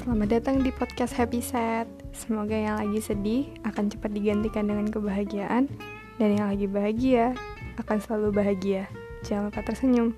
Selamat datang di podcast Happy Set. Semoga yang lagi sedih akan cepat digantikan dengan kebahagiaan dan yang lagi bahagia akan selalu bahagia. Jangan lupa tersenyum.